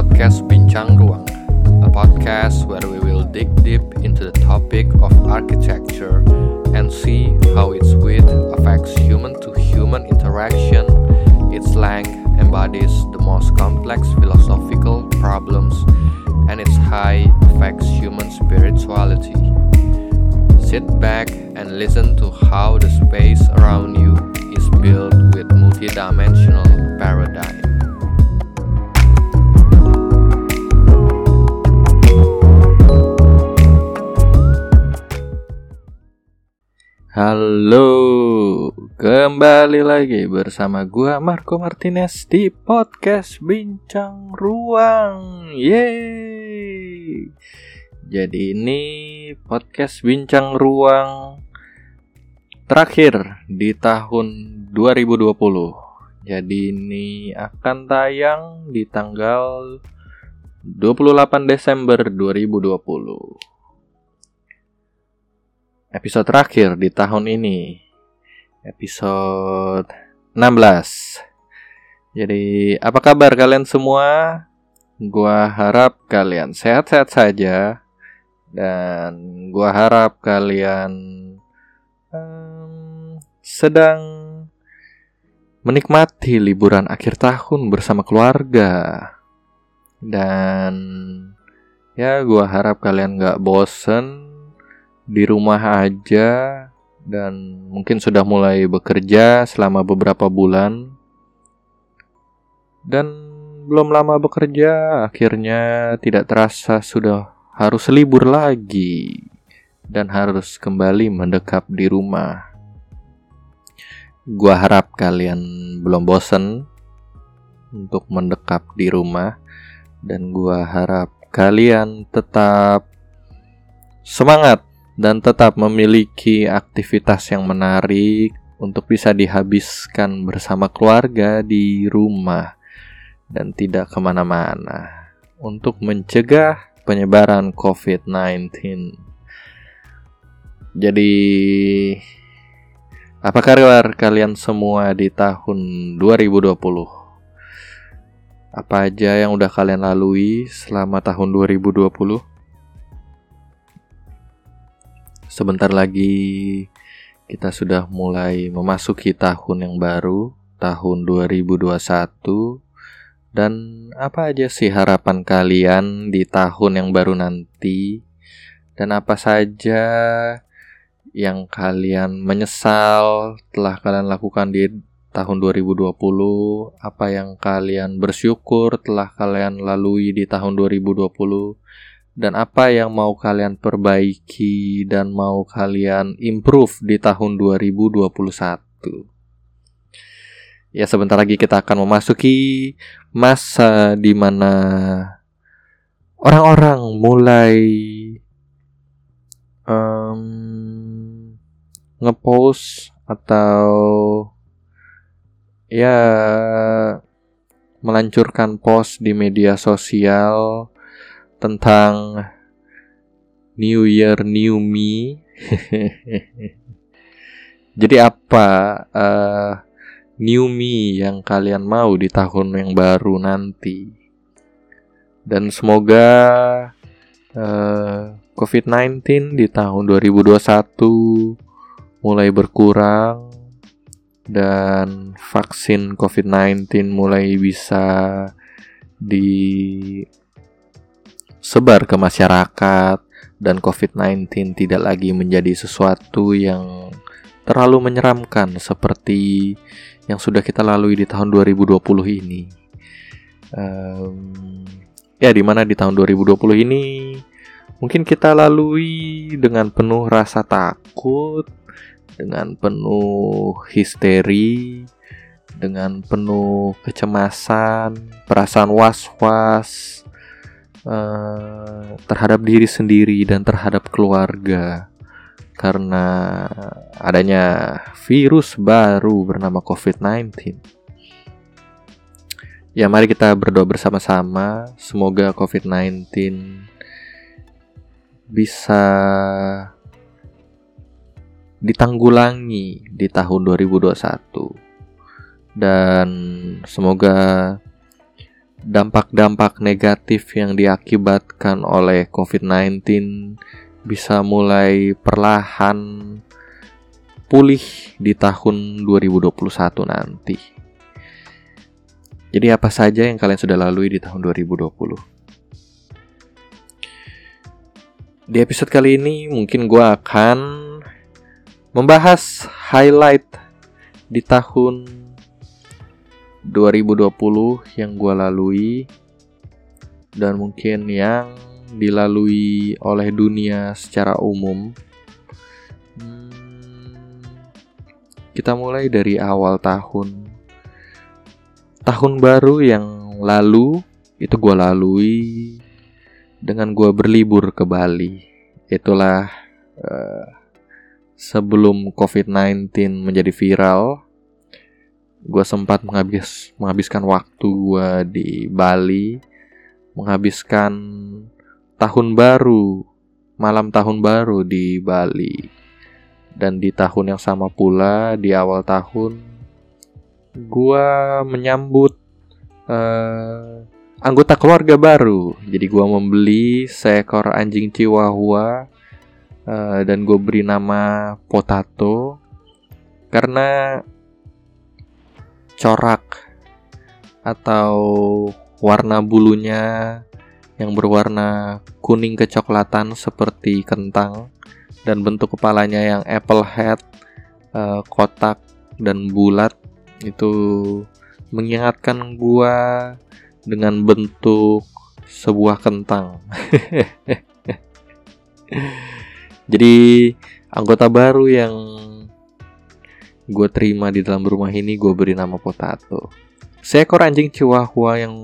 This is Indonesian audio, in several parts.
podcast Bincang Ruang, a podcast where we will dig deep into the topic of architecture and see how its width affects human to human interaction, its length embodies the most complex philosophical problems, and its height affects human spirituality. Sit back and listen to how the space around you is built with multidimensional paradigm. Halo, kembali lagi bersama gua Marco Martinez di podcast Bincang Ruang. Yeay. Jadi ini podcast Bincang Ruang terakhir di tahun 2020. Jadi ini akan tayang di tanggal 28 Desember 2020 episode terakhir di tahun ini. Episode 16. Jadi, apa kabar kalian semua? Gua harap kalian sehat-sehat saja dan gua harap kalian um, sedang menikmati liburan akhir tahun bersama keluarga. Dan ya, gua harap kalian gak bosen di rumah aja dan mungkin sudah mulai bekerja selama beberapa bulan dan belum lama bekerja akhirnya tidak terasa sudah harus libur lagi dan harus kembali mendekap di rumah. Gua harap kalian belum bosan untuk mendekap di rumah dan gua harap kalian tetap semangat dan tetap memiliki aktivitas yang menarik untuk bisa dihabiskan bersama keluarga di rumah dan tidak ke mana-mana untuk mencegah penyebaran COVID-19. Jadi, apa kabar kalian semua di tahun 2020? Apa aja yang udah kalian lalui selama tahun 2020? Sebentar lagi kita sudah mulai memasuki tahun yang baru, tahun 2021. Dan apa aja sih harapan kalian di tahun yang baru nanti? Dan apa saja yang kalian menyesal telah kalian lakukan di tahun 2020? Apa yang kalian bersyukur telah kalian lalui di tahun 2020? Dan apa yang mau kalian perbaiki dan mau kalian improve di tahun 2021. Ya sebentar lagi kita akan memasuki masa di mana orang-orang mulai um, ngepost atau ya melancurkan post di media sosial tentang New Year New Me. Jadi apa uh, New Me yang kalian mau di tahun yang baru nanti? Dan semoga uh, COVID-19 di tahun 2021 mulai berkurang dan vaksin COVID-19 mulai bisa di sebar ke masyarakat dan COVID-19 tidak lagi menjadi sesuatu yang terlalu menyeramkan seperti yang sudah kita lalui di tahun 2020 ini. Um, ya, di mana di tahun 2020 ini mungkin kita lalui dengan penuh rasa takut, dengan penuh histeri, dengan penuh kecemasan, perasaan was-was, uh, terhadap diri sendiri dan terhadap keluarga karena adanya virus baru bernama COVID-19. Ya, mari kita berdoa bersama-sama. Semoga COVID-19 bisa ditanggulangi di tahun 2021. Dan semoga dampak-dampak negatif yang diakibatkan oleh COVID-19 bisa mulai perlahan pulih di tahun 2021 nanti. Jadi apa saja yang kalian sudah lalui di tahun 2020? Di episode kali ini mungkin gue akan membahas highlight di tahun 2020 yang gue lalui dan mungkin yang dilalui oleh dunia secara umum. Hmm, kita mulai dari awal tahun tahun baru yang lalu itu gue lalui dengan gue berlibur ke Bali. Itulah uh, sebelum COVID-19 menjadi viral, gue sempat menghabis menghabiskan waktu gue di Bali, menghabiskan tahun baru, malam tahun baru di Bali. Dan di tahun yang sama pula, di awal tahun, gua menyambut uh, anggota keluarga baru. Jadi gua membeli seekor anjing Chihuahua uh, dan gue beri nama Potato karena corak atau warna bulunya yang berwarna kuning kecoklatan seperti kentang dan bentuk kepalanya yang apple head, uh, kotak dan bulat itu mengingatkan gua dengan bentuk sebuah kentang. Jadi anggota baru yang gue terima di dalam rumah ini gue beri nama Potato. Seekor anjing Chihuahua yang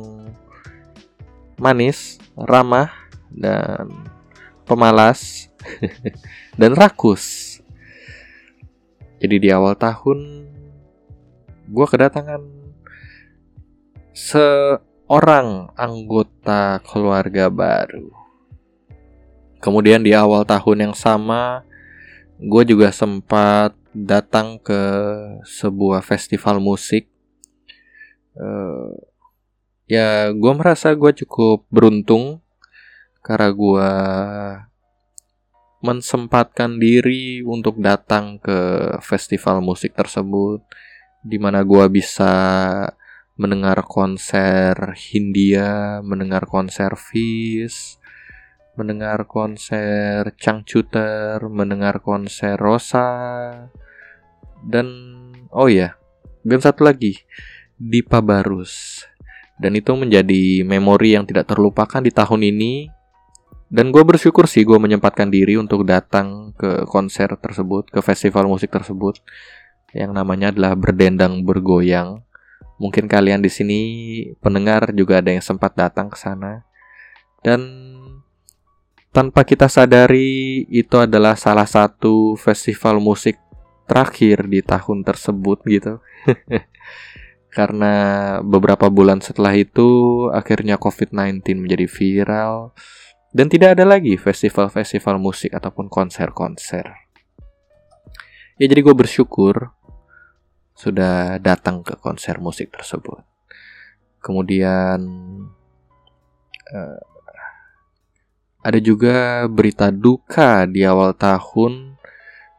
manis, ramah, dan pemalas, dan rakus. Jadi di awal tahun gue kedatangan seorang anggota keluarga baru. Kemudian di awal tahun yang sama, gue juga sempat datang ke sebuah festival musik. Uh, ya, gue merasa gue cukup beruntung karena gue mensempatkan diri untuk datang ke festival musik tersebut di mana gue bisa mendengar konser Hindia, mendengar konser Fish, mendengar konser Changcuter, mendengar konser Rosa, dan oh ya, dan satu lagi Dipa Barus. Dan itu menjadi memori yang tidak terlupakan di tahun ini. Dan gue bersyukur sih gue menyempatkan diri untuk datang ke konser tersebut, ke festival musik tersebut yang namanya adalah berdendang bergoyang. Mungkin kalian di sini pendengar juga ada yang sempat datang ke sana. Dan tanpa kita sadari itu adalah salah satu festival musik terakhir di tahun tersebut gitu. Karena beberapa bulan setelah itu akhirnya COVID-19 menjadi viral dan tidak ada lagi festival-festival musik ataupun konser-konser. Ya jadi gue bersyukur sudah datang ke konser musik tersebut. Kemudian uh, ada juga berita duka di awal tahun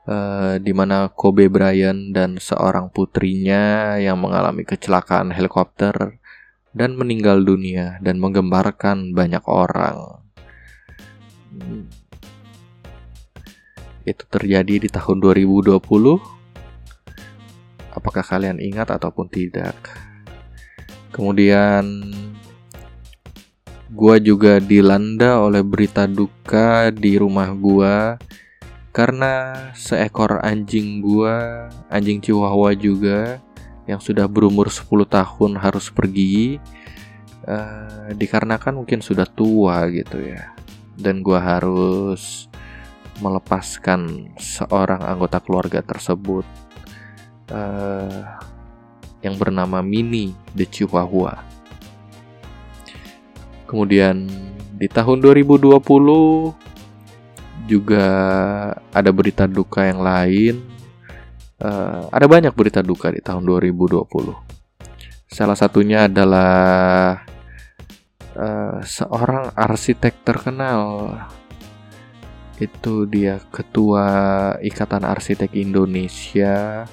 uh, di mana Kobe Bryant dan seorang putrinya yang mengalami kecelakaan helikopter dan meninggal dunia dan menggembarkan banyak orang. Hmm. Itu terjadi di tahun 2020 apakah kalian ingat ataupun tidak. Kemudian gua juga dilanda oleh berita duka di rumah gua karena seekor anjing gua, anjing Chihuahua juga yang sudah berumur 10 tahun harus pergi uh, dikarenakan mungkin sudah tua gitu ya. Dan gua harus melepaskan seorang anggota keluarga tersebut uh, yang bernama Mini the Chihuahua. Kemudian di tahun 2020 juga ada berita duka yang lain. Uh, ada banyak berita duka di tahun 2020. Salah satunya adalah uh, seorang arsitek terkenal itu dia ketua Ikatan Arsitek Indonesia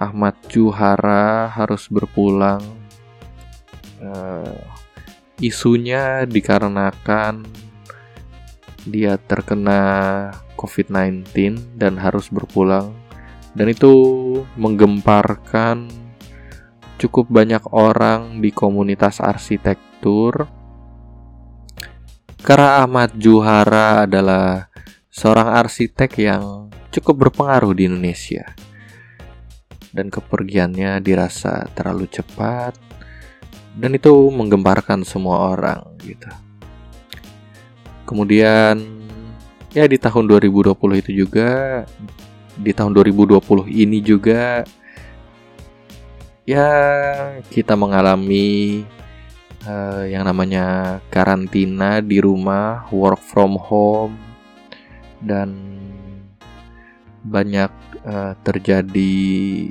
Ahmad Juhara harus berpulang uh, isunya dikarenakan dia terkena COVID-19 dan harus berpulang. Dan itu menggemparkan cukup banyak orang di komunitas arsitektur. Karena Ahmad Juhara adalah seorang arsitek yang cukup berpengaruh di Indonesia. Dan kepergiannya dirasa terlalu cepat dan itu menggemparkan semua orang gitu. Kemudian ya di tahun 2020 itu juga di tahun 2020 ini juga ya kita mengalami uh, yang namanya karantina di rumah, work from home dan banyak uh, terjadi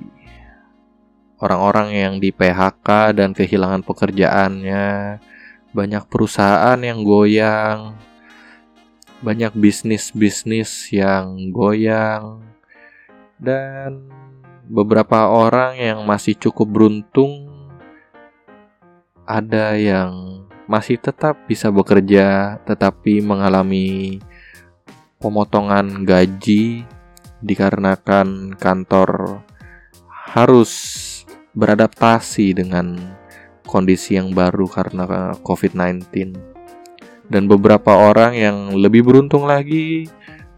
orang-orang yang di PHK dan kehilangan pekerjaannya, banyak perusahaan yang goyang, banyak bisnis-bisnis yang goyang, dan beberapa orang yang masih cukup beruntung, ada yang masih tetap bisa bekerja, tetapi mengalami pemotongan gaji dikarenakan kantor harus beradaptasi dengan kondisi yang baru karena COVID-19. Dan beberapa orang yang lebih beruntung lagi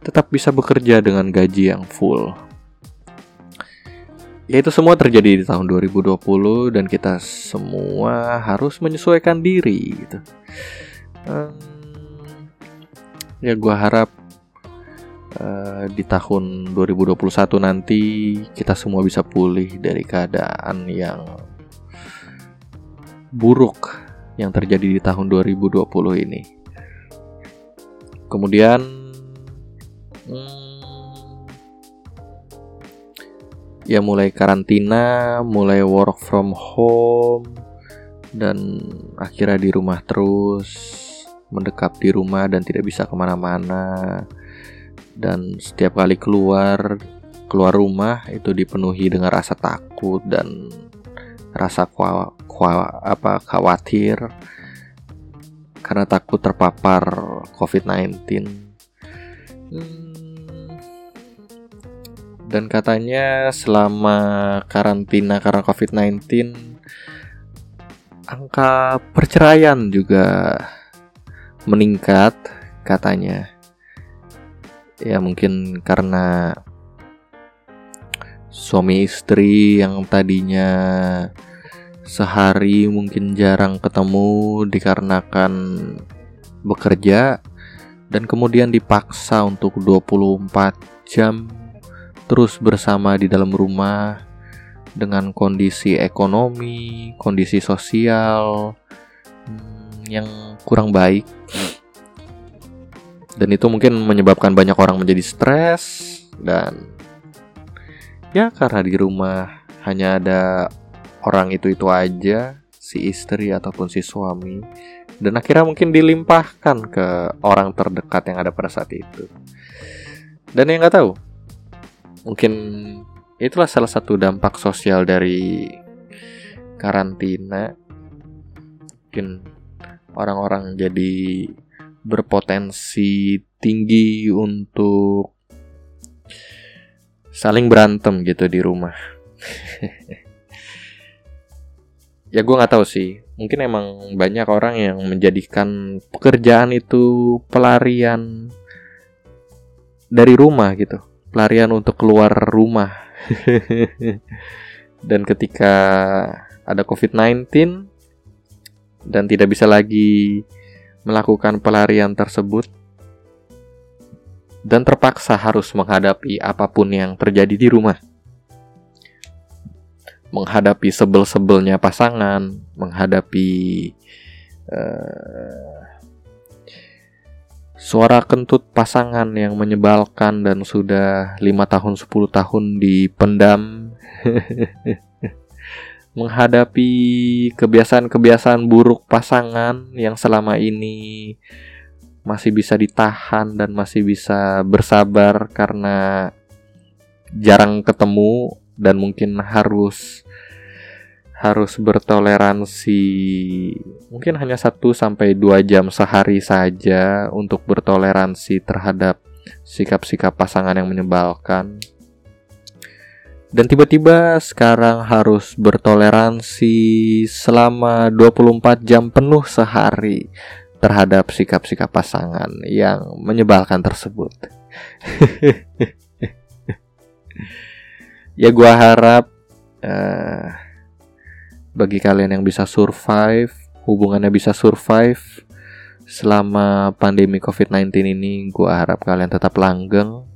tetap bisa bekerja dengan gaji yang full. Ya itu semua terjadi di tahun 2020 dan kita semua harus menyesuaikan diri gitu. Um, ya gue harap uh, di tahun 2021 nanti kita semua bisa pulih dari keadaan yang buruk yang terjadi di tahun 2020 ini. Kemudian hmm, ya mulai karantina, mulai work from home dan akhirnya di rumah terus mendekap di rumah dan tidak bisa ke mana-mana dan setiap kali keluar keluar rumah itu dipenuhi dengan rasa takut dan rasa kwa, kwa, apa khawatir karena takut terpapar COVID-19. Hmm. Dan katanya selama karantina karena COVID-19 angka perceraian juga meningkat katanya ya mungkin karena suami istri yang tadinya sehari mungkin jarang ketemu dikarenakan bekerja dan kemudian dipaksa untuk 24 jam terus bersama di dalam rumah dengan kondisi ekonomi, kondisi sosial hmm, yang kurang baik dan itu mungkin menyebabkan banyak orang menjadi stres dan ya karena di rumah hanya ada orang itu itu aja si istri ataupun si suami dan akhirnya mungkin dilimpahkan ke orang terdekat yang ada pada saat itu. Dan yang nggak tahu mungkin itulah salah satu dampak sosial dari karantina. Mungkin orang-orang jadi berpotensi tinggi untuk saling berantem gitu di rumah. ya gue nggak tahu sih. Mungkin emang banyak orang yang menjadikan pekerjaan itu pelarian dari rumah gitu, pelarian untuk keluar rumah. Dan ketika ada COVID-19 dan tidak bisa lagi melakukan pelarian tersebut dan terpaksa harus menghadapi apa pun yang terjadi di rumah. Menghadapi sebel-sebelnya pasangan, menghadapi uh, suara kentut pasangan yang menyebalkan dan sudah lima tahun 10 tahun dipendam. menghadapi kebiasaan-kebiasaan buruk pasangan yang selama ini masih bisa ditahan dan masih bisa bersabar karena jarang ketemu dan mungkin harus harus bertoleransi. Mungkin hanya satu sampai dua jam sehari saja untuk bertoleransi terhadap sikap-sikap pasangan yang menyebalkan dan tiba-tiba sekarang harus bertoleransi selama 24 jam penuh sehari terhadap sikap-sikap pasangan yang menyebalkan tersebut. ya gua harap uh, bagi kalian yang bisa survive, hubungannya bisa survive selama pandemi COVID-19 ini, gua harap kalian tetap langgeng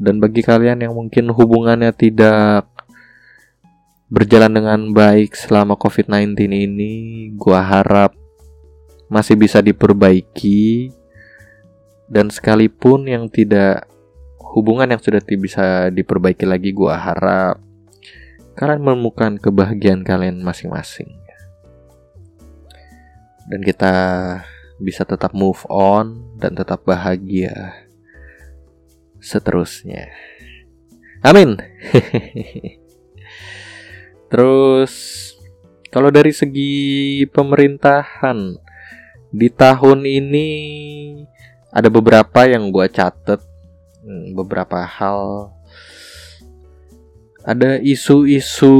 dan bagi kalian yang mungkin hubungannya tidak berjalan dengan baik selama COVID-19 ini, gua harap masih bisa diperbaiki dan sekalipun yang tidak hubungan yang sudah bisa diperbaiki lagi, gua harap kalian menemukan kebahagiaan kalian masing-masing. Dan kita bisa tetap move on dan tetap bahagia seterusnya. Amin. Terus kalau dari segi pemerintahan di tahun ini ada beberapa yang gue catet, hmm, beberapa hal. Ada isu-isu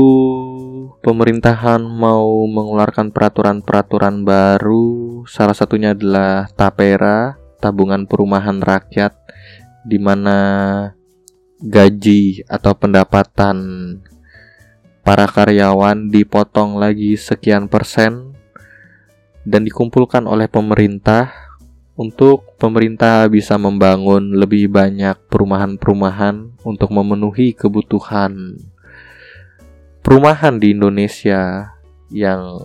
pemerintahan mau mengeluarkan peraturan-peraturan baru. Salah satunya adalah Tapera, tabungan perumahan rakyat di mana gaji atau pendapatan para karyawan dipotong lagi sekian persen dan dikumpulkan oleh pemerintah untuk pemerintah bisa membangun lebih banyak perumahan-perumahan untuk memenuhi kebutuhan perumahan di Indonesia yang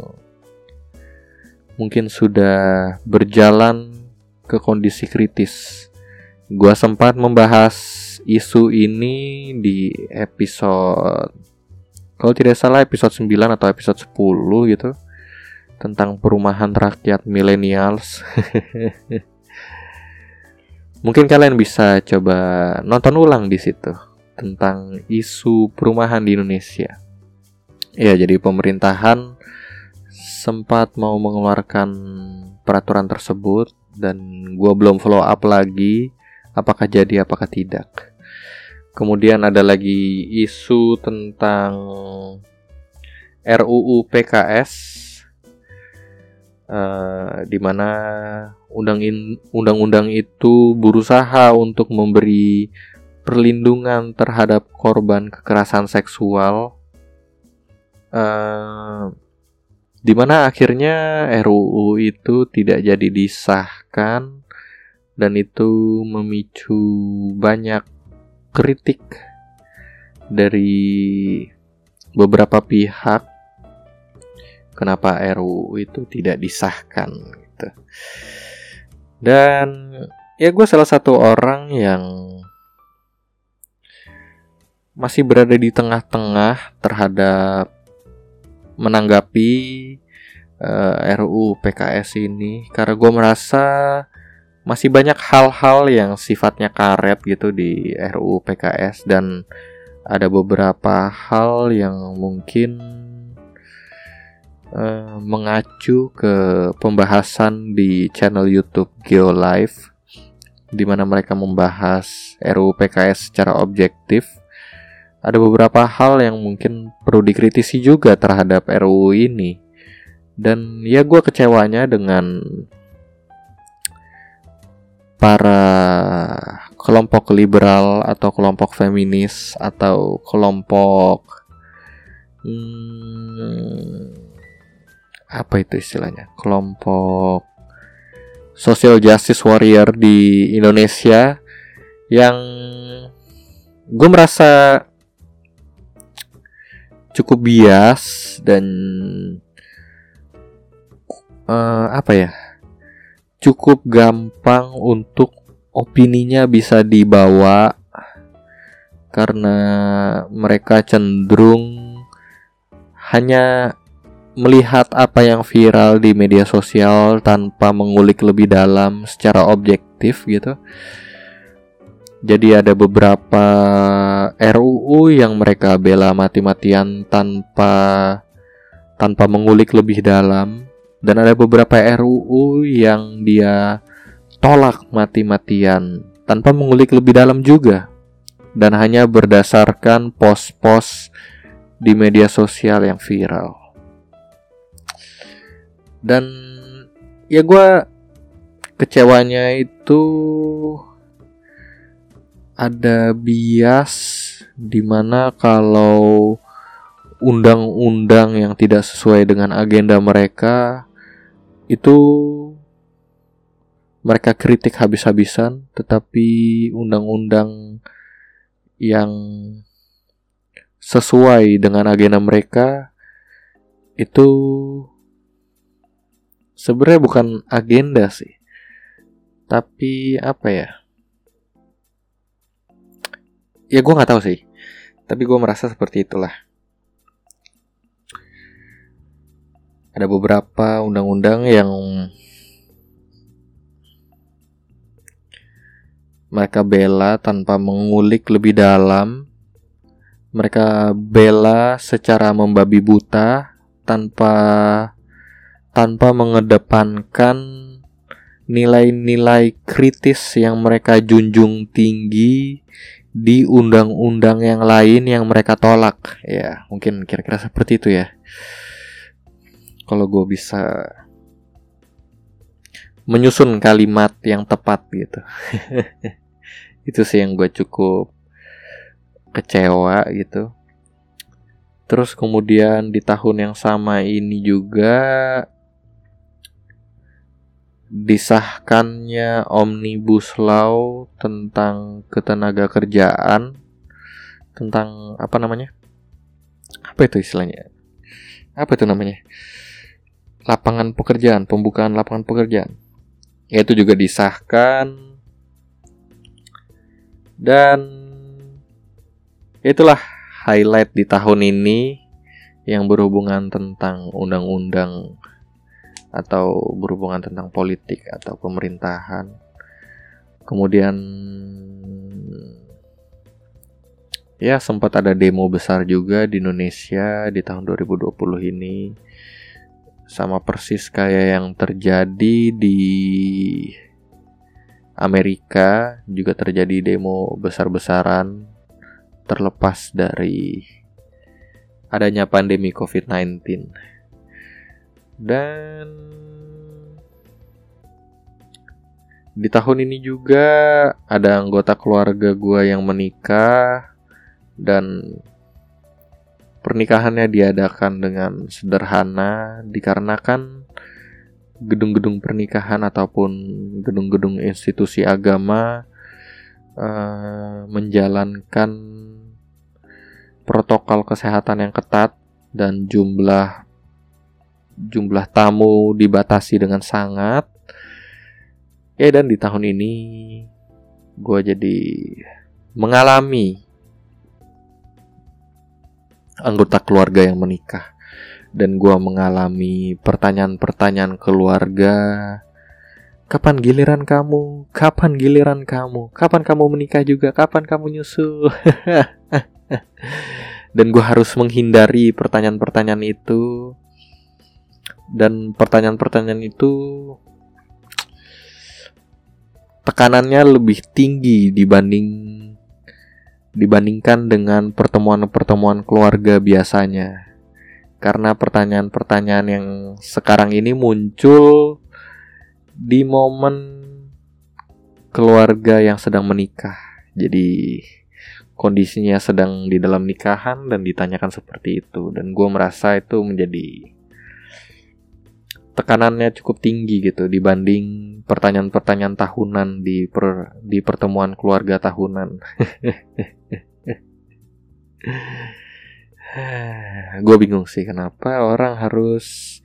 mungkin sudah berjalan ke kondisi kritis Gua sempat membahas isu ini di episode kalau tidak salah episode 9 atau episode 10 gitu tentang perumahan rakyat millennials. Mungkin kalian bisa coba nonton ulang di situ tentang isu perumahan di Indonesia. Ya, jadi pemerintahan sempat mau mengeluarkan peraturan tersebut dan gue belum follow up lagi apakah jadi apakah tidak. Kemudian ada lagi isu tentang RUU PKS uh, di mana undang-undang itu berusaha untuk memberi perlindungan terhadap korban kekerasan seksual uh, di mana akhirnya RUU itu tidak jadi disahkan dan itu memicu banyak kritik dari beberapa pihak kenapa RUU itu tidak disahkan gitu. Dan ya gue salah satu orang yang masih berada di tengah-tengah terhadap menanggapi uh, eh, RUU PKS ini karena gue merasa masih banyak hal-hal yang sifatnya karet gitu di RUU PKS dan ada beberapa hal yang mungkin uh, mengacu ke pembahasan di channel YouTube GeoLive di mana mereka membahas RUU PKS secara objektif. Ada beberapa hal yang mungkin perlu dikritisi juga terhadap RUU ini. Dan ya gue kecewanya dengan para kelompok liberal atau kelompok feminis atau kelompok hmm, apa itu istilahnya? Kelompok social justice warrior di Indonesia yang gue merasa cukup bias dan uh, apa ya cukup gampang untuk opininya bisa dibawa karena mereka cenderung hanya melihat apa yang viral di media sosial tanpa mengulik lebih dalam secara objektif gitu. Jadi ada beberapa RUU yang mereka bela mati-matian tanpa tanpa mengulik lebih dalam dan ada beberapa RUU yang dia tolak mati-matian tanpa mengulik lebih dalam juga. Dan hanya berdasarkan pos-pos di media sosial yang viral. Dan ya gue kecewanya itu ada bias di mana kalau undang-undang yang tidak sesuai dengan agenda mereka itu mereka kritik habis-habisan tetapi undang-undang yang sesuai dengan agenda mereka itu sebenarnya bukan agenda sih tapi apa ya? Ya gue nggak tahu sih tapi gue merasa seperti itulah ada beberapa undang-undang yang mereka bela tanpa mengulik lebih dalam mereka bela secara membabi buta tanpa tanpa mengedepankan nilai-nilai kritis yang mereka junjung tinggi di undang-undang yang lain yang mereka tolak. Ya, mungkin kira-kira seperti itu ya. Kalau gue bisa menyusun kalimat yang tepat gitu. itu sih yang gue cukup kecewa gitu. Terus kemudian di tahun yang sama ini juga disahkannya omnibus law tentang ketenaga kerjaan tentang apa namanya apa itu istilahnya apa itu namanya lapangan pekerjaan pembukaan lapangan pekerjaan. Ya itu juga disahkan. Dan itulah highlight di tahun ini yang berhubungan tentang undang-undang atau berhubungan tentang politik atau pemerintahan. Kemudian ya sempat ada demo besar juga di Indonesia di tahun 2020 ini sama persis kayak yang terjadi di Amerika juga terjadi demo besar-besaran terlepas dari adanya pandemi COVID-19. Dan di tahun ini juga ada anggota keluarga gue yang menikah dan pernikahannya diadakan dengan sederhana dikarenakan gedung-gedung pernikahan ataupun gedung-gedung institusi agama uh, menjalankan protokol kesehatan yang ketat dan jumlah jumlah tamu dibatasi dengan sangat. Ya dan di tahun ini gue jadi mengalami anggota keluarga yang menikah. Dan gue mengalami pertanyaan-pertanyaan keluarga. Kapan giliran kamu? Kapan giliran kamu? Kapan kamu menikah juga? Kapan kamu nyusul dan gue harus menghindari pertanyaan-pertanyaan itu. Dan pertanyaan-pertanyaan itu tekanannya lebih tinggi dibanding dibandingkan dengan pertemuan-pertemuan keluarga biasanya. Karena pertanyaan-pertanyaan yang sekarang ini muncul di momen keluarga yang sedang menikah. Jadi kondisinya sedang di dalam nikahan dan ditanyakan seperti itu dan gue merasa itu menjadi tekanannya cukup tinggi gitu dibanding pertanyaan-pertanyaan tahunan di per, di pertemuan keluarga tahunan. Gue bingung sih kenapa orang harus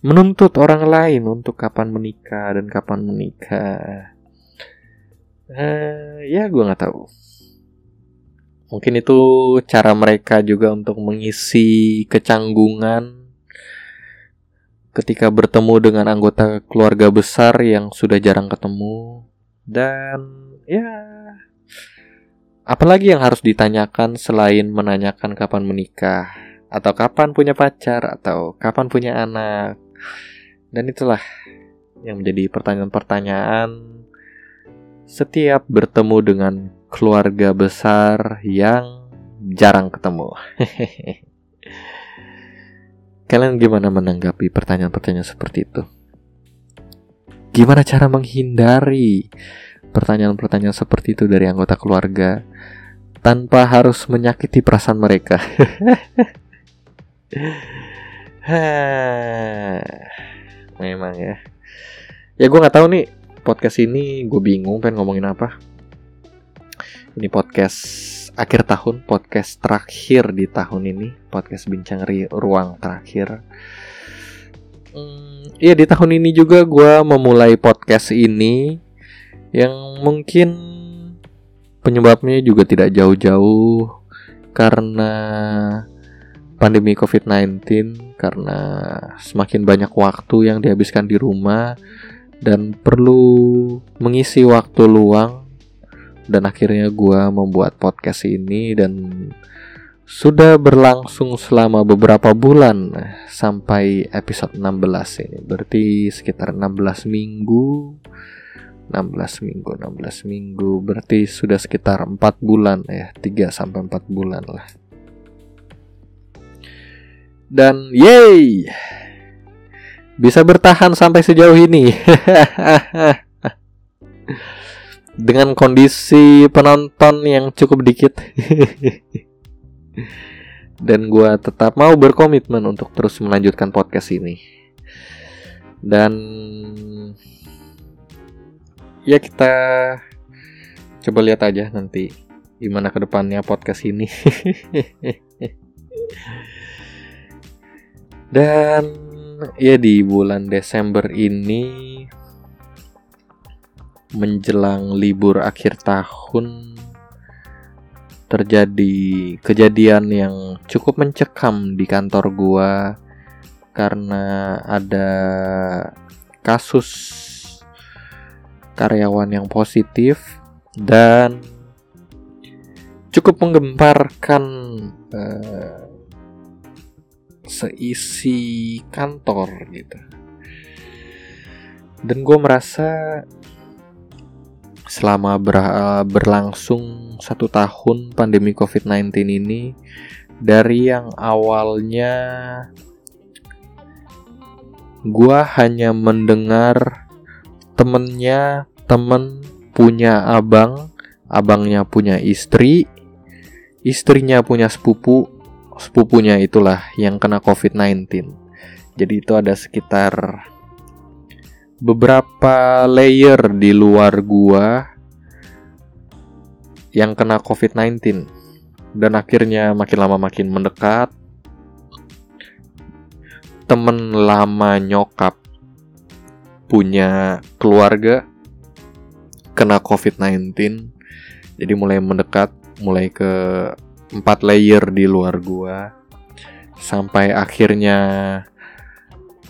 menuntut orang lain untuk kapan menikah dan kapan menikah. Uh, ya gue nggak tahu. mungkin itu cara mereka juga untuk mengisi kecanggungan ketika bertemu dengan anggota keluarga besar yang sudah jarang ketemu. Dan ya apalagi yang harus ditanyakan selain menanyakan kapan menikah? Atau kapan punya pacar? Atau kapan punya anak? Dan itulah yang menjadi pertanyaan-pertanyaan setiap bertemu dengan keluarga besar yang jarang ketemu. Kalian gimana menanggapi pertanyaan-pertanyaan seperti itu? Gimana cara menghindari pertanyaan-pertanyaan seperti itu dari anggota keluarga tanpa harus menyakiti perasaan mereka? Memang ya. Ya gue nggak tahu nih podcast ini gue bingung pengen ngomongin apa ini podcast akhir tahun, podcast terakhir di tahun ini, podcast bincang ri ruang terakhir. Hmm, iya di tahun ini juga gue memulai podcast ini yang mungkin penyebabnya juga tidak jauh-jauh karena pandemi COVID-19 karena semakin banyak waktu yang dihabiskan di rumah dan perlu mengisi waktu luang dan akhirnya gue membuat podcast ini dan sudah berlangsung selama beberapa bulan sampai episode 16 ini. Berarti sekitar 16 minggu. 16 minggu 16 minggu. Berarti sudah sekitar 4 bulan ya 3 sampai 4 bulan lah. Dan yay! Bisa bertahan sampai sejauh ini dengan kondisi penonton yang cukup dikit. Dan gue tetap mau berkomitmen untuk terus melanjutkan podcast ini. Dan ya kita coba lihat aja nanti gimana ke depannya podcast ini. Dan ya di bulan Desember ini menjelang libur akhir tahun terjadi kejadian yang cukup mencekam di kantor gua karena ada kasus karyawan yang positif dan cukup menggemparkan uh, seisi kantor gitu. Dan gue merasa selama ber, uh, berlangsung satu tahun pandemi COVID-19 ini dari yang awalnya gua hanya mendengar temennya temen punya abang abangnya punya istri istrinya punya sepupu sepupunya itulah yang kena COVID-19 jadi itu ada sekitar beberapa layer di luar gua yang kena COVID-19 dan akhirnya makin lama makin mendekat. Temen lama nyokap punya keluarga kena COVID-19, jadi mulai mendekat, mulai ke empat layer di luar gua. Sampai akhirnya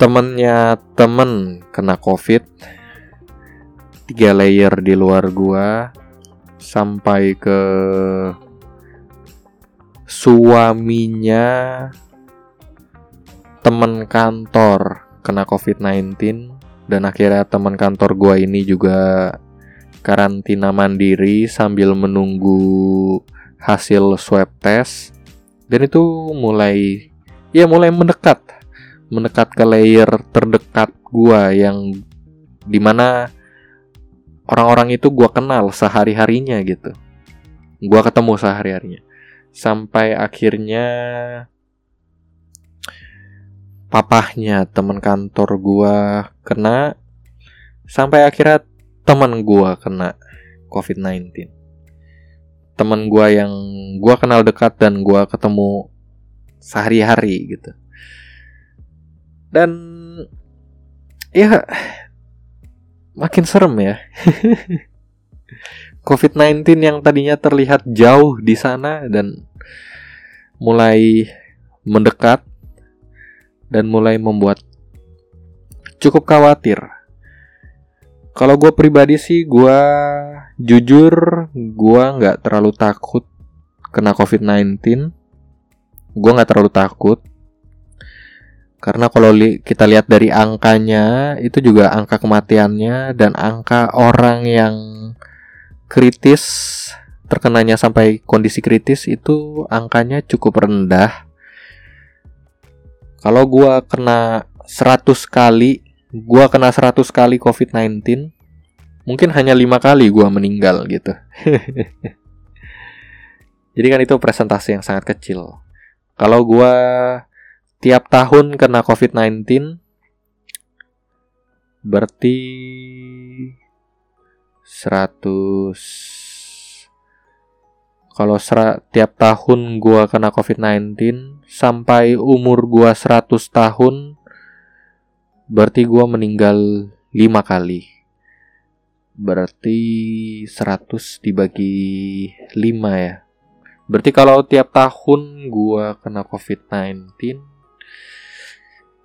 temennya temen kena covid. Tiga layer di luar gua sampai ke suaminya. Temen kantor kena covid-19 dan akhirnya teman kantor gua ini juga karantina mandiri sambil menunggu hasil swab test. Dan itu mulai ya mulai mendekat mendekat ke layer terdekat gua yang di mana orang-orang itu gua kenal sehari-harinya gitu. Gua ketemu sehari-harinya. Sampai akhirnya papahnya teman kantor gua kena sampai akhirnya teman gua kena COVID-19. Teman gua yang gua kenal dekat dan gua ketemu sehari-hari gitu dan ya makin serem ya COVID-19 yang tadinya terlihat jauh di sana dan mulai mendekat dan mulai membuat cukup khawatir. Kalau gue pribadi sih, gue jujur gue nggak terlalu takut kena COVID-19. Gue nggak terlalu takut karena kalau li kita lihat dari angkanya itu juga angka kematiannya dan angka orang yang kritis terkenanya sampai kondisi kritis itu angkanya cukup rendah. Kalau gua kena 100 kali, gua kena 100 kali COVID-19, mungkin hanya lima kali gua meninggal gitu. Jadi kan itu presentasi yang sangat kecil. Kalau gua tiap tahun kena COVID-19 berarti 100 kalau sera, tiap tahun gua kena COVID-19 sampai umur gua 100 tahun berarti gua meninggal 5 kali. Berarti 100 dibagi 5 ya. Berarti kalau tiap tahun gua kena COVID-19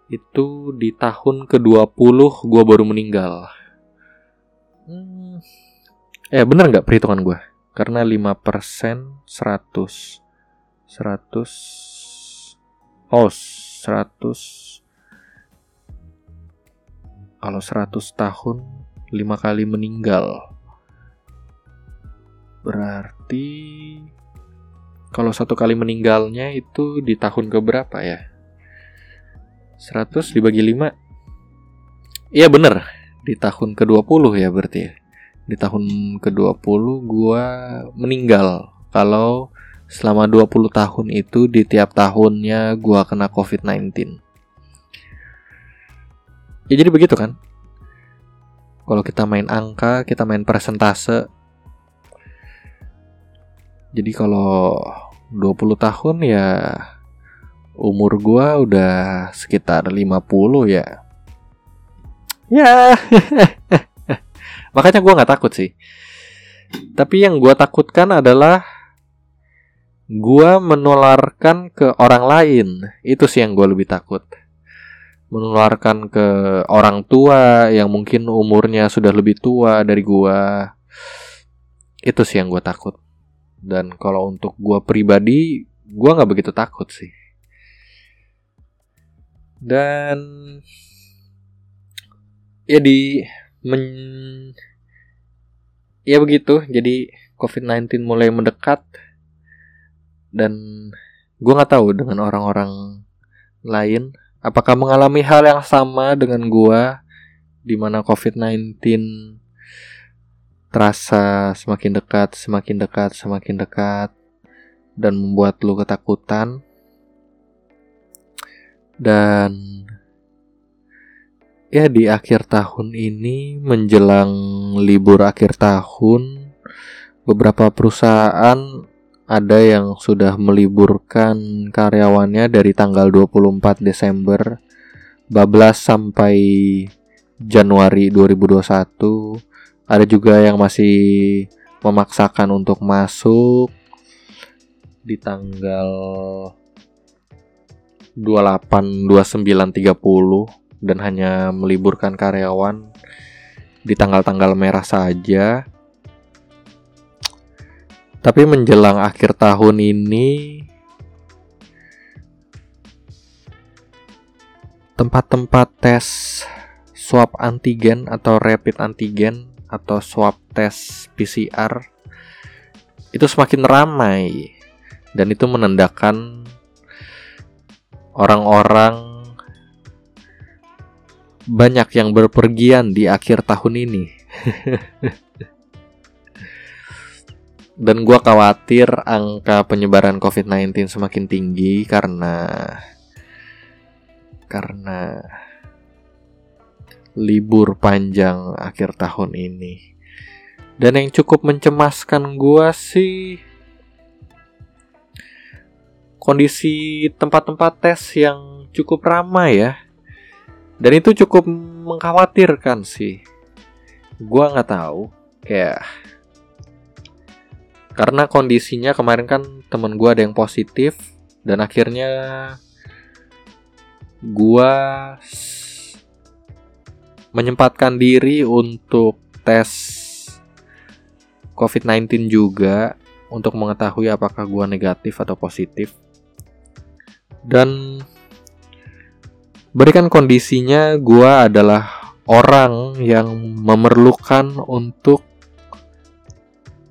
itu di tahun ke-20 gue baru meninggal. Hmm. Eh bener nggak perhitungan gue? Karena 5% 100 100 Oh 100 Kalau 100 tahun 5 kali meninggal Berarti Kalau satu kali meninggalnya itu di tahun keberapa ya? 100 dibagi 5 Iya bener. Di tahun ke-20 ya berarti ya. Di tahun ke-20 gua meninggal. Kalau selama 20 tahun itu di tiap tahunnya gua kena COVID-19 Ya jadi begitu kan? Kalau kita main angka, kita main persentase. Jadi kalau 20 tahun ya umur gua udah sekitar 50 ya. Ya. Makanya gua nggak takut sih. Tapi yang gua takutkan adalah gua menularkan ke orang lain. Itu sih yang gua lebih takut. Menularkan ke orang tua yang mungkin umurnya sudah lebih tua dari gua. Itu sih yang gua takut. Dan kalau untuk gua pribadi, gua nggak begitu takut sih dan ya di men ya begitu. Jadi COVID-19 mulai mendekat dan gue nggak tahu dengan orang-orang lain apakah mengalami hal yang sama dengan gue di mana COVID-19 terasa semakin dekat, semakin dekat, semakin dekat dan membuat lu ketakutan dan ya di akhir tahun ini menjelang libur akhir tahun beberapa perusahaan ada yang sudah meliburkan karyawannya dari tanggal 24 Desember bablas sampai Januari 2021. Ada juga yang masih memaksakan untuk masuk di tanggal 28 29 30 dan hanya meliburkan karyawan di tanggal-tanggal merah saja. Tapi menjelang akhir tahun ini tempat-tempat tes swab antigen atau rapid antigen atau swab tes PCR itu semakin ramai dan itu menandakan orang-orang banyak yang berpergian di akhir tahun ini. Dan gue khawatir angka penyebaran COVID-19 semakin tinggi karena karena libur panjang akhir tahun ini. Dan yang cukup mencemaskan gue sih kondisi tempat-tempat tes yang cukup ramai ya. Dan itu cukup mengkhawatirkan sih. Gua nggak tahu kayak karena kondisinya kemarin kan temen gue ada yang positif dan akhirnya gue menyempatkan diri untuk tes COVID-19 juga untuk mengetahui apakah gue negatif atau positif dan berikan kondisinya gue adalah orang yang memerlukan untuk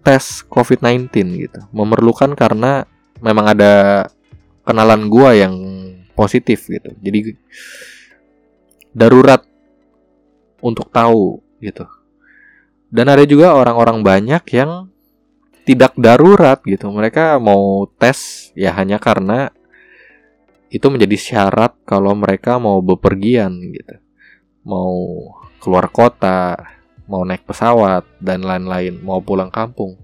tes COVID-19 gitu. Memerlukan karena memang ada kenalan gua yang positif gitu. Jadi darurat untuk tahu gitu. Dan ada juga orang-orang banyak yang tidak darurat gitu. Mereka mau tes ya hanya karena itu menjadi syarat kalau mereka mau bepergian gitu. Mau keluar kota, mau naik pesawat dan lain-lain, mau pulang kampung.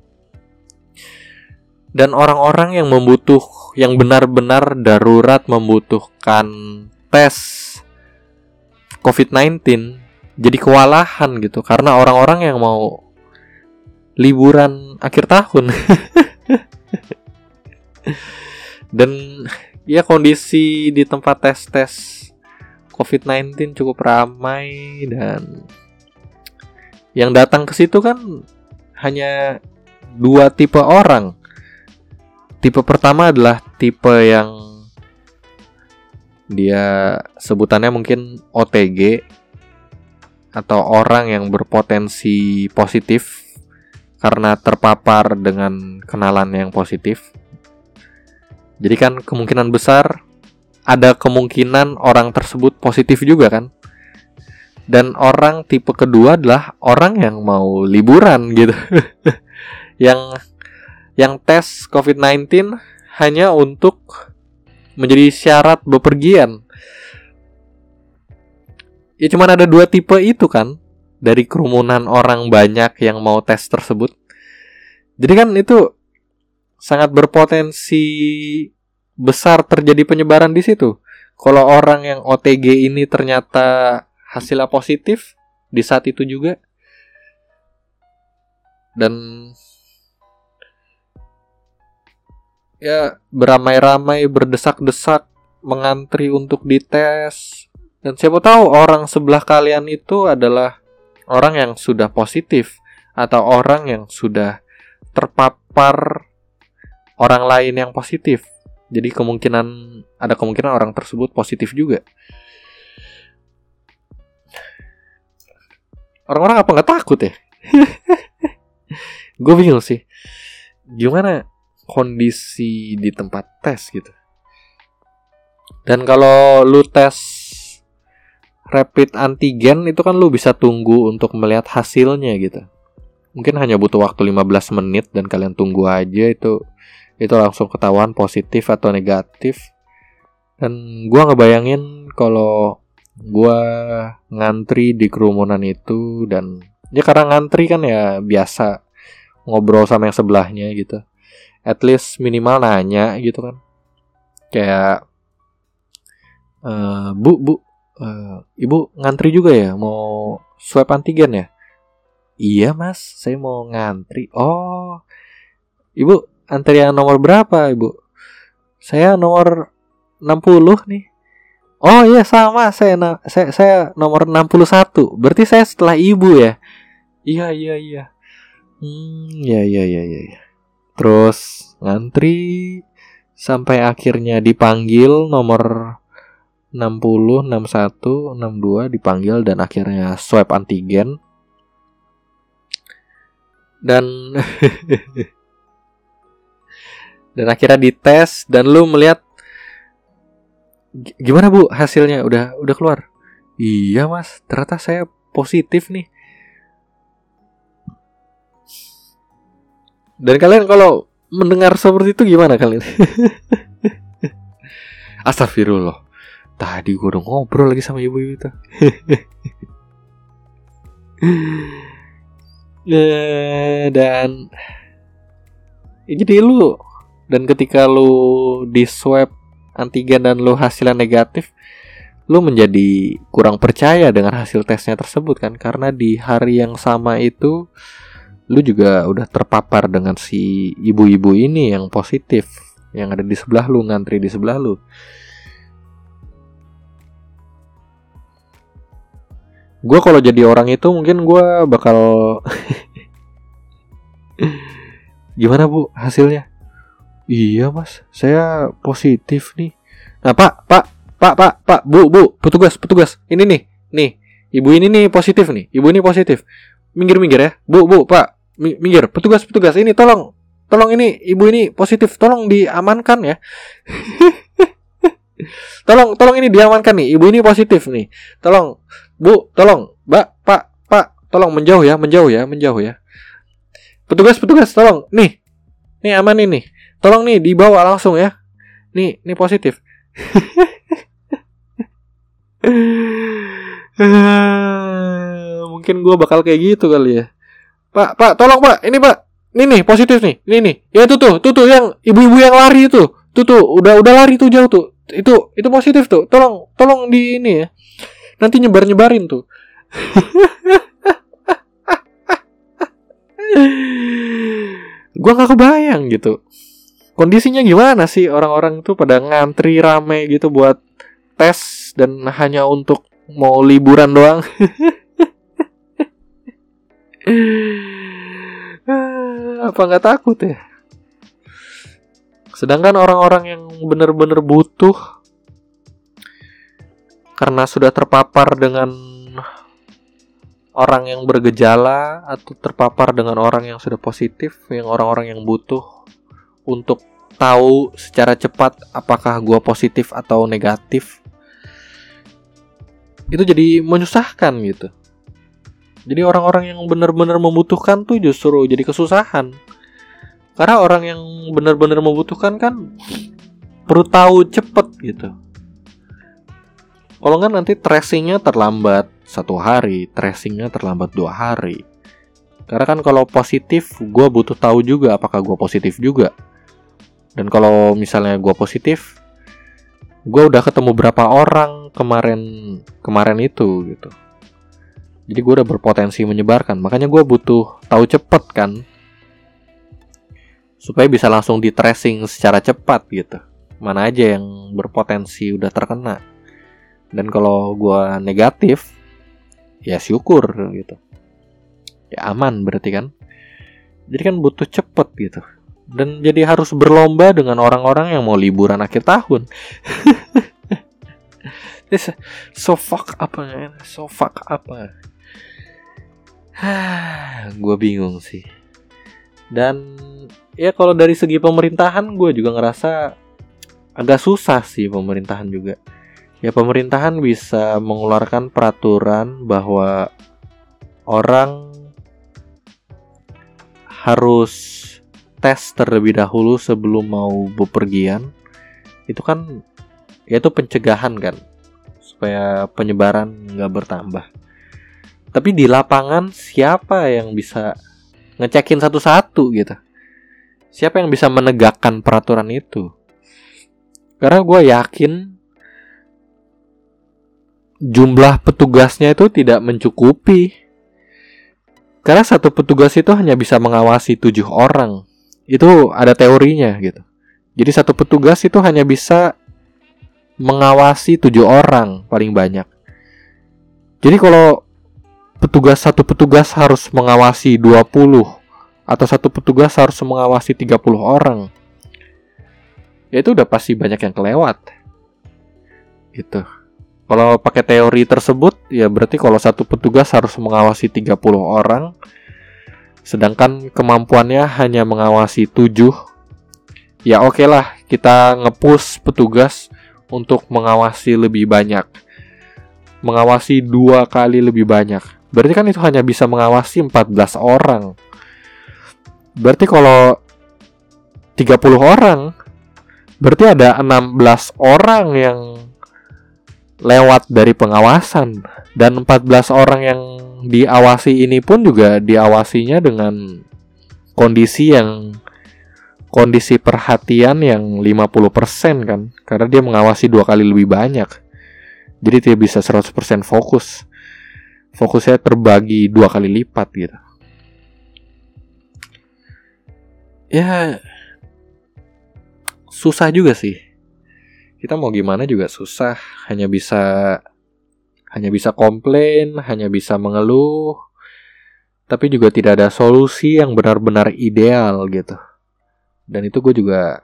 Dan orang-orang yang membutuh yang benar-benar darurat membutuhkan tes COVID-19 jadi kewalahan gitu karena orang-orang yang mau liburan akhir tahun. dan ya kondisi di tempat tes-tes COVID-19 cukup ramai dan yang datang ke situ kan hanya dua tipe orang. Tipe pertama adalah tipe yang dia sebutannya mungkin OTG atau orang yang berpotensi positif karena terpapar dengan kenalan yang positif. Jadi kan kemungkinan besar ada kemungkinan orang tersebut positif juga kan? Dan orang tipe kedua adalah orang yang mau liburan gitu. Yang yang tes COVID-19 hanya untuk menjadi syarat bepergian. Ya cuman ada dua tipe itu kan? Dari kerumunan orang banyak yang mau tes tersebut. Jadi kan itu sangat berpotensi besar terjadi penyebaran di situ. Kalau orang yang OTG ini ternyata hasilnya positif di saat itu juga. Dan ya beramai-ramai berdesak-desak mengantri untuk dites. Dan siapa tahu orang sebelah kalian itu adalah orang yang sudah positif atau orang yang sudah terpapar orang lain yang positif. Jadi kemungkinan ada kemungkinan orang tersebut positif juga. Orang-orang apa nggak takut ya? Gue bingung sih. Gimana kondisi di tempat tes gitu? Dan kalau lu tes rapid antigen itu kan lu bisa tunggu untuk melihat hasilnya gitu. Mungkin hanya butuh waktu 15 menit dan kalian tunggu aja itu itu langsung ketahuan positif atau negatif. Dan gua ngebayangin kalau gua ngantri di kerumunan itu dan ya karena ngantri kan ya biasa ngobrol sama yang sebelahnya gitu. At least minimal nanya gitu kan. Kayak uh, bu bu uh, ibu ngantri juga ya? Mau swab antigen ya? Iya mas saya mau ngantri. Oh ibu antri yang nomor berapa ibu saya nomor 60 nih Oh iya sama saya saya saya nomor 61. Berarti saya setelah ibu ya. Iya iya iya. Hmm, ya ya ya ya ya. Terus ngantri sampai akhirnya dipanggil nomor 60, 61, 62 dipanggil dan akhirnya swab antigen. Dan dan akhirnya dites dan lu melihat gimana bu hasilnya? Udah udah keluar? Iya mas ternyata saya positif nih. Dan kalian kalau mendengar seperti itu gimana kalian? Astagfirullah. Tadi gue udah ngobrol lagi sama ibu itu. Dan jadi lu dan ketika lu di swab antigen dan lu hasilnya negatif, lu menjadi kurang percaya dengan hasil tesnya tersebut kan? Karena di hari yang sama itu lu juga udah terpapar dengan si ibu-ibu ini yang positif yang ada di sebelah lu ngantri di sebelah lu. Gue kalau jadi orang itu mungkin gue bakal gimana bu hasilnya iya mas. Saya positif nih. Nah pak pak pak pak pak bu bu petugas petugas. Ini nih nih. Ibu ini nih positif nih. Ibu ini positif. Minggir minggir ya. Bu bu pak. Minggir. Petugas petugas. Ini tolong tolong ini ibu ini positif. Tolong diamankan ya. Tolong tolong ini diamankan nih. Ibu ini positif nih. Tolong Bu, tolong, Mbak, Pak, Pak, tolong menjauh ya, menjauh ya, menjauh ya. Petugas, petugas, tolong. Nih, nih aman ini. Tolong nih dibawa langsung ya. Nih, nih positif. Mungkin gue bakal kayak gitu kali ya. Pak, Pak, tolong Pak, ini Pak, ini nih positif nih, ini nih. Ya itu tuh, tuh tuh yang ibu-ibu yang lari itu, tuh tuh, udah udah lari tuh jauh tuh. Itu itu positif tuh. Tolong, tolong di ini ya nanti nyebar nyebarin tuh gue nggak kebayang gitu kondisinya gimana sih? Orang-orang tuh pada ngantri rame gitu buat tes dan hanya untuk mau liburan doang. Apa nggak takut ya? Sedangkan orang-orang yang bener-bener butuh karena sudah terpapar dengan orang yang bergejala atau terpapar dengan orang yang sudah positif, yang orang-orang yang butuh untuk tahu secara cepat apakah gua positif atau negatif. Itu jadi menyusahkan gitu. Jadi orang-orang yang benar-benar membutuhkan tuh justru jadi kesusahan. Karena orang yang benar-benar membutuhkan kan perlu tahu cepet gitu kalau nggak nanti tracingnya terlambat satu hari, tracingnya terlambat dua hari. Karena kan kalau positif, gue butuh tahu juga apakah gue positif juga. Dan kalau misalnya gue positif, gue udah ketemu berapa orang kemarin kemarin itu gitu. Jadi gue udah berpotensi menyebarkan. Makanya gue butuh tahu cepet kan, supaya bisa langsung di tracing secara cepat gitu. Mana aja yang berpotensi udah terkena dan kalau gue negatif ya syukur gitu ya aman berarti kan jadi kan butuh cepet gitu dan jadi harus berlomba dengan orang-orang yang mau liburan akhir tahun. This so fuck apa ya so fuck apa gue bingung sih. Dan ya kalau dari segi pemerintahan gue juga ngerasa agak susah sih pemerintahan juga. Ya pemerintahan bisa mengeluarkan peraturan bahwa orang harus tes terlebih dahulu sebelum mau bepergian itu kan ya itu pencegahan kan supaya penyebaran nggak bertambah tapi di lapangan siapa yang bisa ngecekin satu-satu gitu siapa yang bisa menegakkan peraturan itu karena gue yakin jumlah petugasnya itu tidak mencukupi. Karena satu petugas itu hanya bisa mengawasi tujuh orang. Itu ada teorinya gitu. Jadi satu petugas itu hanya bisa mengawasi tujuh orang paling banyak. Jadi kalau petugas satu petugas harus mengawasi 20 atau satu petugas harus mengawasi 30 orang. Ya itu udah pasti banyak yang kelewat. Gitu. Kalau pakai teori tersebut, ya berarti kalau satu petugas harus mengawasi 30 orang, sedangkan kemampuannya hanya mengawasi 7. Ya oke okay lah, kita ngepush petugas untuk mengawasi lebih banyak. Mengawasi dua kali lebih banyak. Berarti kan itu hanya bisa mengawasi 14 orang. Berarti kalau 30 orang, berarti ada 16 orang yang lewat dari pengawasan. Dan 14 orang yang diawasi ini pun juga diawasinya dengan kondisi yang kondisi perhatian yang 50% kan. Karena dia mengawasi dua kali lebih banyak. Jadi dia bisa 100% fokus. Fokusnya terbagi dua kali lipat gitu. Ya susah juga sih. Kita mau gimana juga susah, hanya bisa hanya bisa komplain, hanya bisa mengeluh, tapi juga tidak ada solusi yang benar-benar ideal gitu. Dan itu gue juga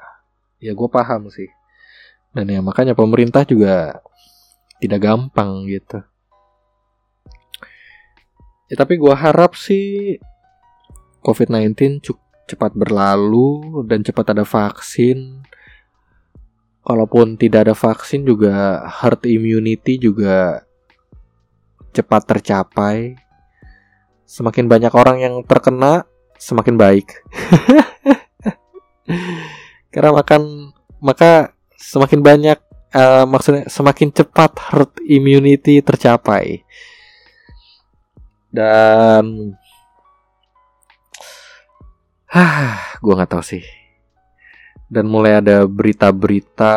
ya gue paham sih. Dan ya makanya pemerintah juga tidak gampang gitu. Ya, tapi gue harap sih COVID-19 cepat berlalu dan cepat ada vaksin. Kalaupun tidak ada vaksin juga herd immunity juga cepat tercapai. Semakin banyak orang yang terkena, semakin baik. Karena makan maka semakin banyak uh, maksudnya semakin cepat herd immunity tercapai. Dan Hah, gue nggak tahu sih. Dan mulai ada berita-berita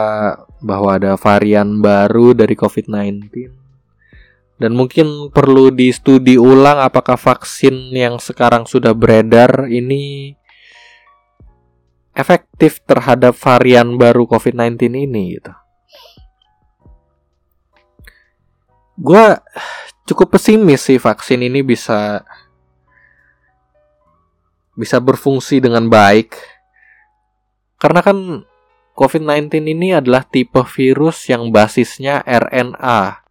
bahwa ada varian baru dari COVID-19. Dan mungkin perlu di studi ulang apakah vaksin yang sekarang sudah beredar ini efektif terhadap varian baru COVID-19 ini gitu. Gue cukup pesimis sih vaksin ini bisa bisa berfungsi dengan baik. Karena kan COVID-19 ini adalah tipe virus yang basisnya RNA.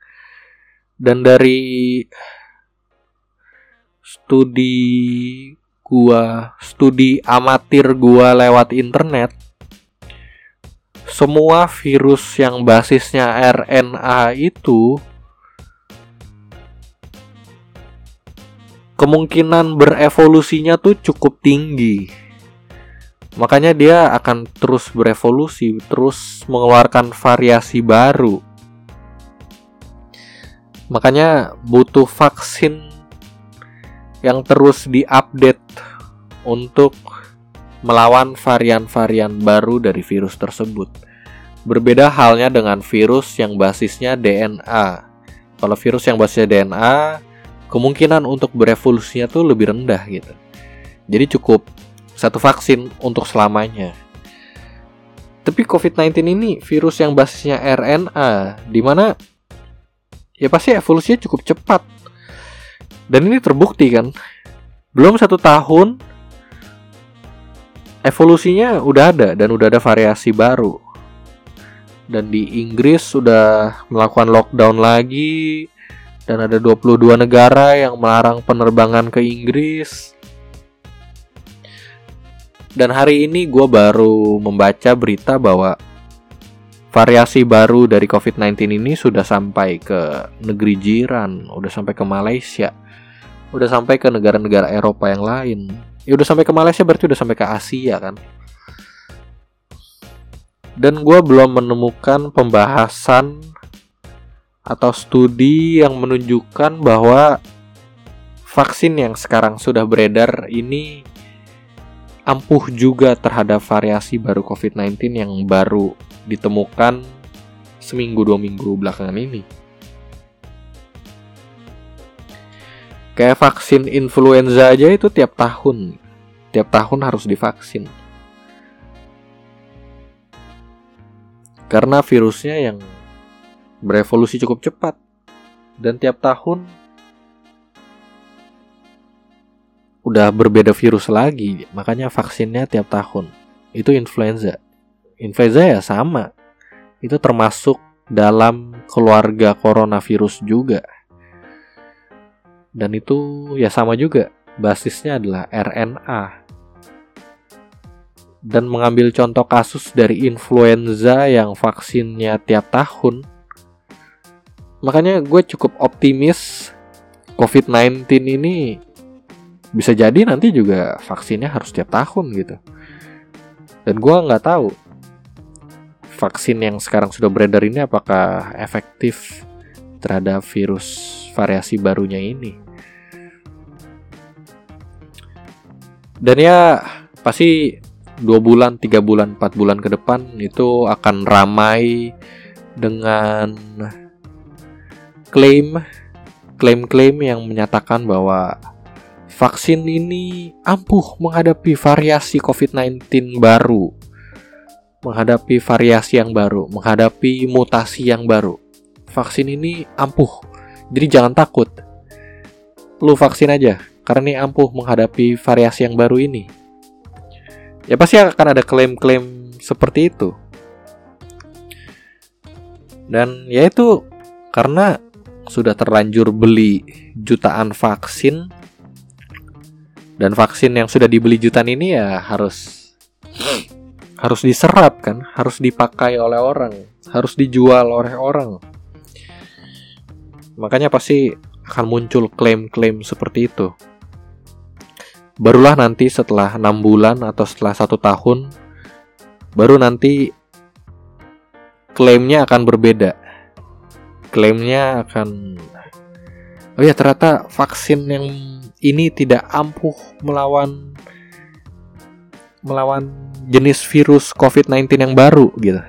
Dan dari studi gua, studi amatir gua lewat internet, semua virus yang basisnya RNA itu kemungkinan berevolusinya tuh cukup tinggi. Makanya dia akan terus berevolusi, terus mengeluarkan variasi baru. Makanya butuh vaksin yang terus diupdate untuk melawan varian-varian baru dari virus tersebut. Berbeda halnya dengan virus yang basisnya DNA. Kalau virus yang basisnya DNA, kemungkinan untuk berevolusinya tuh lebih rendah gitu. Jadi cukup satu vaksin untuk selamanya. Tapi COVID-19 ini virus yang basisnya RNA, di mana ya pasti evolusinya cukup cepat. Dan ini terbukti kan. Belum satu tahun, evolusinya udah ada dan udah ada variasi baru. Dan di Inggris sudah melakukan lockdown lagi, dan ada 22 negara yang melarang penerbangan ke Inggris. Dan hari ini gue baru membaca berita bahwa variasi baru dari COVID-19 ini sudah sampai ke negeri jiran, udah sampai ke Malaysia, udah sampai ke negara-negara Eropa yang lain. Ya udah sampai ke Malaysia berarti udah sampai ke Asia kan. Dan gue belum menemukan pembahasan atau studi yang menunjukkan bahwa vaksin yang sekarang sudah beredar ini ampuh juga terhadap variasi baru COVID-19 yang baru ditemukan seminggu dua minggu belakangan ini. Kayak vaksin influenza aja itu tiap tahun, tiap tahun harus divaksin. Karena virusnya yang berevolusi cukup cepat dan tiap tahun udah berbeda virus lagi makanya vaksinnya tiap tahun. Itu influenza. Influenza ya sama. Itu termasuk dalam keluarga coronavirus juga. Dan itu ya sama juga. Basisnya adalah RNA dan mengambil contoh kasus dari influenza yang vaksinnya tiap tahun Makanya gue cukup optimis COVID-19 ini bisa jadi nanti juga vaksinnya harus tiap tahun gitu. Dan gue nggak tahu vaksin yang sekarang sudah beredar ini apakah efektif terhadap virus variasi barunya ini. Dan ya pasti dua bulan, tiga bulan, empat bulan ke depan itu akan ramai dengan klaim klaim-klaim yang menyatakan bahwa vaksin ini ampuh menghadapi variasi COVID-19 baru, menghadapi variasi yang baru, menghadapi mutasi yang baru. Vaksin ini ampuh, jadi jangan takut. Lu vaksin aja, karena ini ampuh menghadapi variasi yang baru ini. Ya pasti akan ada klaim-klaim seperti itu. Dan ya itu karena sudah terlanjur beli jutaan vaksin dan vaksin yang sudah dibeli jutaan ini ya harus harus diserap kan, harus dipakai oleh orang, harus dijual oleh orang. Makanya pasti akan muncul klaim-klaim seperti itu. Barulah nanti setelah enam bulan atau setelah satu tahun, baru nanti klaimnya akan berbeda. Klaimnya akan, oh ya ternyata vaksin yang ini tidak ampuh melawan melawan jenis virus COVID-19 yang baru gitu.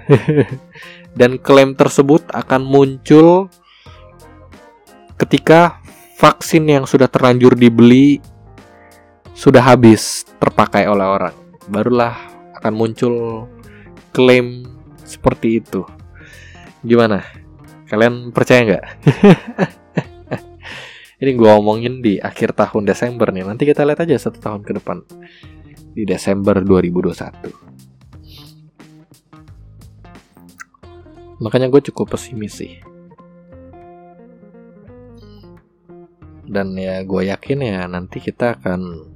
Dan klaim tersebut akan muncul ketika vaksin yang sudah terlanjur dibeli sudah habis terpakai oleh orang. Barulah akan muncul klaim seperti itu. Gimana? Kalian percaya nggak? Ini gue omongin di akhir tahun Desember nih. Nanti kita lihat aja satu tahun ke depan. Di Desember 2021. Makanya gue cukup pesimis sih. Dan ya gue yakin ya nanti kita akan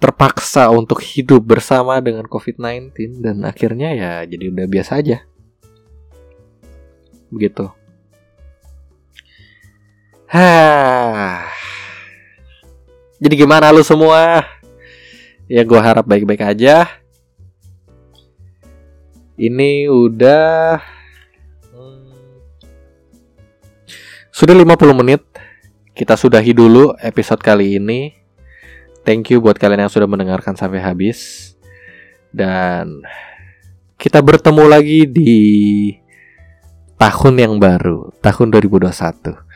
terpaksa untuk hidup bersama dengan COVID-19 dan akhirnya ya jadi udah biasa aja. Begitu. Hah. Jadi gimana lu semua? Ya gue harap baik-baik aja. Ini udah hmm, sudah 50 menit. Kita sudahi dulu episode kali ini. Thank you buat kalian yang sudah mendengarkan sampai habis. Dan kita bertemu lagi di tahun yang baru, tahun 2021.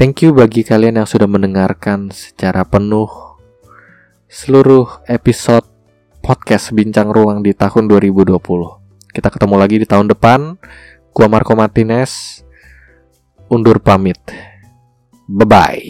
Thank you bagi kalian yang sudah mendengarkan secara penuh seluruh episode podcast Bincang Ruang di tahun 2020. Kita ketemu lagi di tahun depan. Gua Marco Martinez undur pamit. Bye bye.